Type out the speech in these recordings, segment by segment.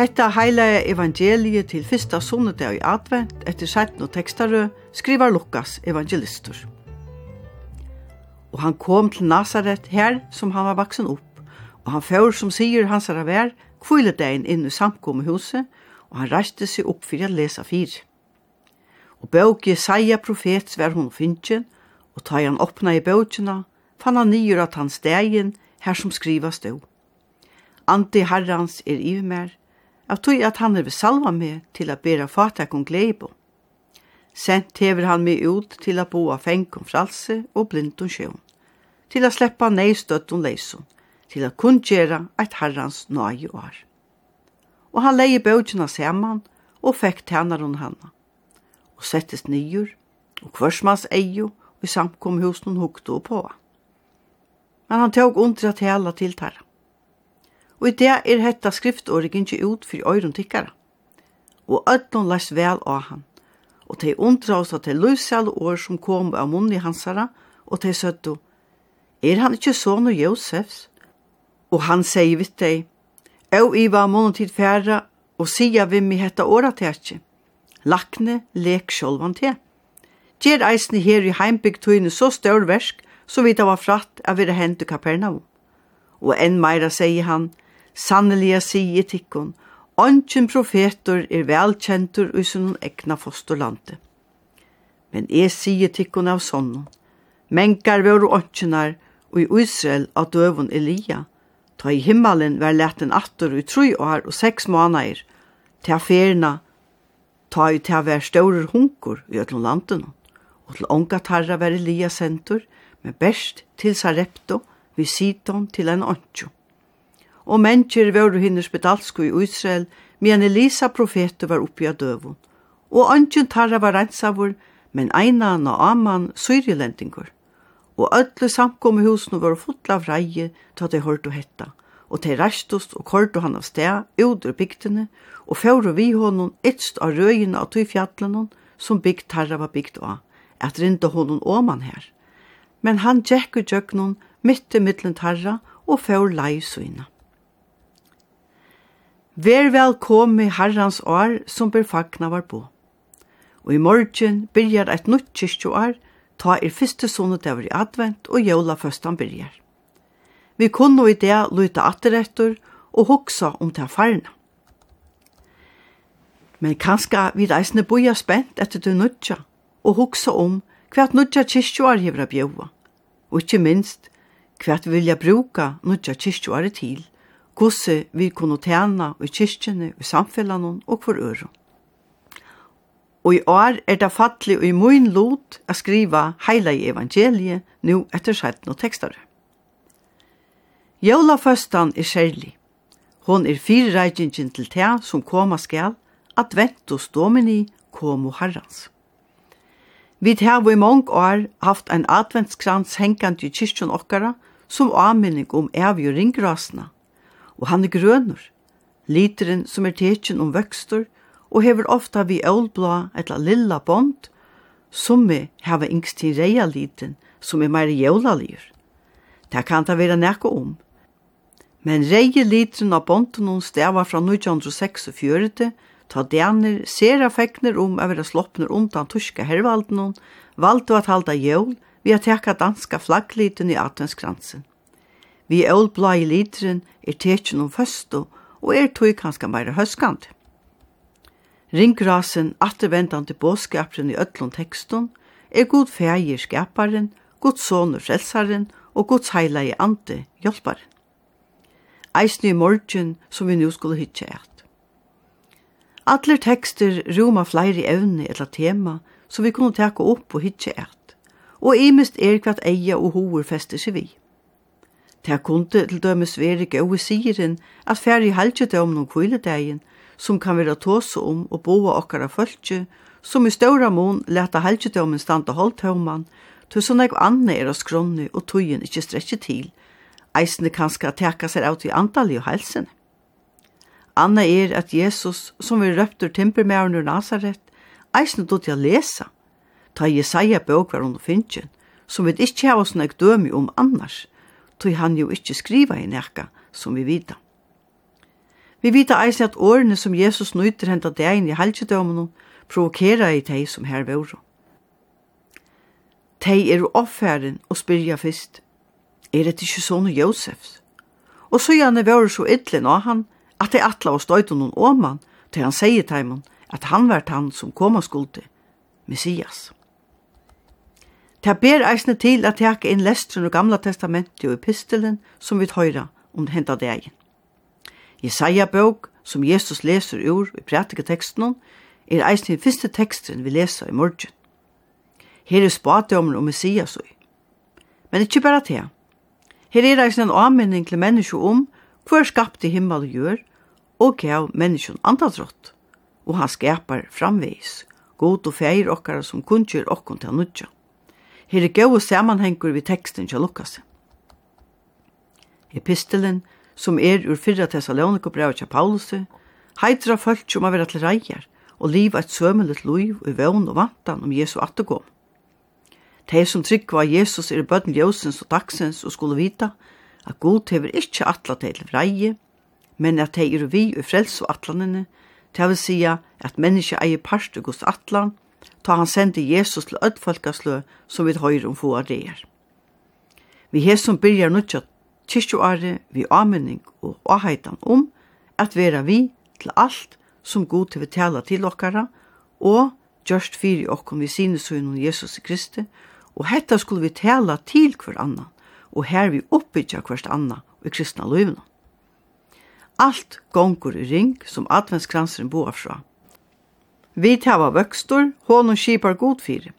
Hetta heila evangeliet til fyrsta sunnedag i advent etter 17 og tekstare skrivar Lukas evangelistur. Og han kom til Nazaret her som han var vaksen opp, og han fyrir som sier hans er vær, kvilledegin inn i samkommehuset, og han reiste seg opp for å lesa fyr. Og bøk Jesaja profets var hun finnkjen, og ta han åpna i bøkjena, fann han nyr at hans degin her som skriva stå. Anti herrans er i mer, av tog at han hever salva meg til at bera fatakon gleibo. Sent hever han meg ut til at boa fengkom fralse og blindon sjøen, til at sleppa nei støtton leison, til at kun gjera eit herrans nøye år. Og han leie bøtjena saman og fekk tænar hon hanna, og settes nyur, og kvørsmans eio, og i samkom husen hukte og på. Men han tåg undra til alla tæra og i det er hetta skriftåret ikke ut for øyren tikkara. Og ødlån lest vel av han, og de undra oss at de løsjale år som kom av munnen i hansara, og de søtto, er han ikke sånn av Josefs? Og han sier vidt deg, «Au iva munnen tid færa, og sier vi mi hetta åra tætje. Lakne lek sjolvan te. Gjer eisne her i heimbygd så stør versk, så vidt det var fratt av vi det hendt i Kapernaum. Og enn meira sier han, Sanneliga sige tikkun, ongen profetor er velkjentur i sin egna fosterlande. Men jeg sige tikkun av sonnen, menkar våre ongenar og i Israel av døvun Elia, ta i himmelen var leten atter i tru år og seks månader, ta affærna, ta i ta vær større hunkur i øtlom landen, og til ånga tarra var Elia sentur, men best til Sarepto, vi siton til en ongen og mennesker var hinner spedalsko i Israel, men Elisa profetet var oppi av døvun. Og ønsken tarra var rensavur, men eina na aman syrilentingur. Og ödlu samkomme husnu var fotla av reie til at de hørt hetta. Og de rastust og kordu han av sted, ur bygdene, og fjore vi honom etst av røyene av tog fjallene som bygd tarra var bygd av, at rinda honom åman her. Men han tjekk og tjøkk noen mitt i middelen tarra og fjore leisøyna. Vær vel i herrans år som ber fagna var på. Og i morgen byrjar eit nytt kyrkjoar, ta er fyrste sonnet over i advent og jævla førstan byrjar. Vi kunne i det lyta atterrettur og hoksa om ta farna. Men kanska vi reisne boja spent etter du nutja og hoksa om hva nødja kyrkjoar hever a bjøva. og ikkje minst hva vi vilja bruka nutja kyrkjoar til – gosse vi kunne tjene i kyrkjene, i samfellene og for øre. Og i år er det fattelig og i mun lot å skriva hele evangeliet nå etter sætten og tekster. Jøla førstan er kjærlig. Hon er firereikingen til te som koma skal, adventus domini komo herrans. Vi har i mange år haft en adventskrans hengant i kyrkjen okkara som avminning om evig ringrasna – og han er grønur. Literen som er tekin om vøkstur og hever ofta vi ølblå etla lilla bond, summe hava yngst til reia liten som er meir jævlaligur. Det kan ta vera nekko om. Men reie literen av bonden hon stava fra 1946, ta daner sera fekner om å vera sloppner undan tuska hervalden hon, valgte at halda jævl vi å tekka danska flaggliten i atvenskransen. Vi ålblai litren er tekin om føstu og er tog kanska meira høskant. Ringrasen atterventande båskaperen i öllum tekstum er god fægir skaparen, god sonur frelsaren og god heila i ante hjelparen. Eisne i morgen som vi nu skulle hitje eit. Atler tekster roma fleiri evne eller tema som vi kunne teka opp og hitje eit. Og imest er kvart eia og hoer fester seg vi. Ta kunde til dømes veri gode siren at færre i halgjedømmen om kviledegin, som kan vera tåse om og boa okkara fölkje, som i ståra mån leta halgjedømmen standa holdtømman, til sånn eg anne er av skronni og tøyen ikkje strekje til, eisne kanska teka seg av til antall og halsen. Anna er at Jesus, som vi røpter timpermæren ur Nazaret, eisne då til å lesa, ta Jesaja bøk var under finnjen, som vi ikkje har oss nek dømi om annars, tog han jo ikkje skriva i nekka, som vi vita. Vi vita eisen at årene som Jesus nøyter henta degen i halgjedømmen provokera i teg som her vore. Teg er oppfæren og spyrja fyrst, er det ikkje sånn Josefs? Og så gjerne vore så ytlen av han, at det atla og støyte noen åman, til han sier teimen at han vært han som koma skulde, Messias. Det ber eisne til at jeg inn lestren og gamla testamentet og epistelen som vi høyra om det henta deg. Jesaja bøk, som Jesus leser ur i prætike teksten, er eisne den første teksten vi leser i morgen. Her er spatdommer om Messias og. Men ikkje bare til. Her er eisne en anmenning til menneskje om hver skapte himmel og gjør, og gav menneskjen andadrott, og han skapar framveis, god og feir okkara som kunngjør okkon til nudja. Her er gode samanhengur við tekstin til Lukas. Epistelen, som er ur fyrra Thessalonikobrau til Paulus, heitra folk som har vært til reier, og liv eit sømelet liv i vøvn og vantan om Jesu attegåm. De som tryggva Jesus er bøtten ljósens og dagsens og skulle vita at God hever ikkje atla til til vreie, men at de er vi og frels og atlanene, til å si at menneske eier parst og atlan, ta han sendi Jesus til öll folkaslø som vi høyr om få der. Vi hesum byrjar nutja kyrkjuare vi avmenning og avheitan om at vera vi til alt som god til vi tala til okkara og gjørst fyri okkom vi sinesunnen Jesus Kristi og hetta skulle vi tala til hver annan og her vi oppbyggja hvert annan i kristna løyvna. Alt gongur i ring som adventskranseren boar fra, Vi hava vøkstor, og skipar god fyrir.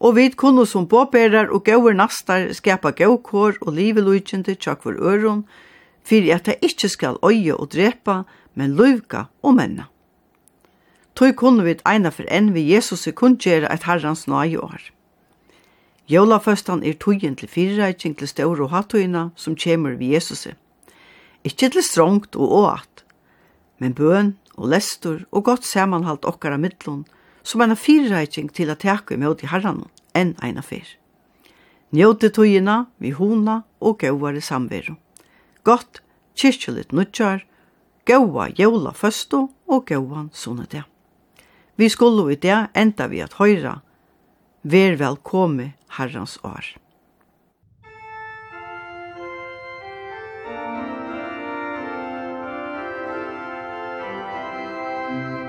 Og vi kunne som påbærar og gauer nastar skapa gaukår og livelujkjende for øron, fyrir at det ikkje skal øye og drepa, men løyvka og menna. Tøy kunne vi eina for enn vi Jesus i kundgjera et herrans nøye år. Jólaføstan er tøyen til fyrirækking til stør og hattøyna som kjemur vi Jesus i. Ikkje til strongt og åat, men bøn og lestur og godt samanhalt okkara mittlun, som en fyrirreiking til at teka imot i herran enn eina fyr. Njóti tøyina, vi hona og gauare samveru. Gott, kyrkjulit nudjar, gaua jævla føstu og gauan sunnetia. Vi skulle i det enda vi at høyra, Vær velkomme herrans år. Musik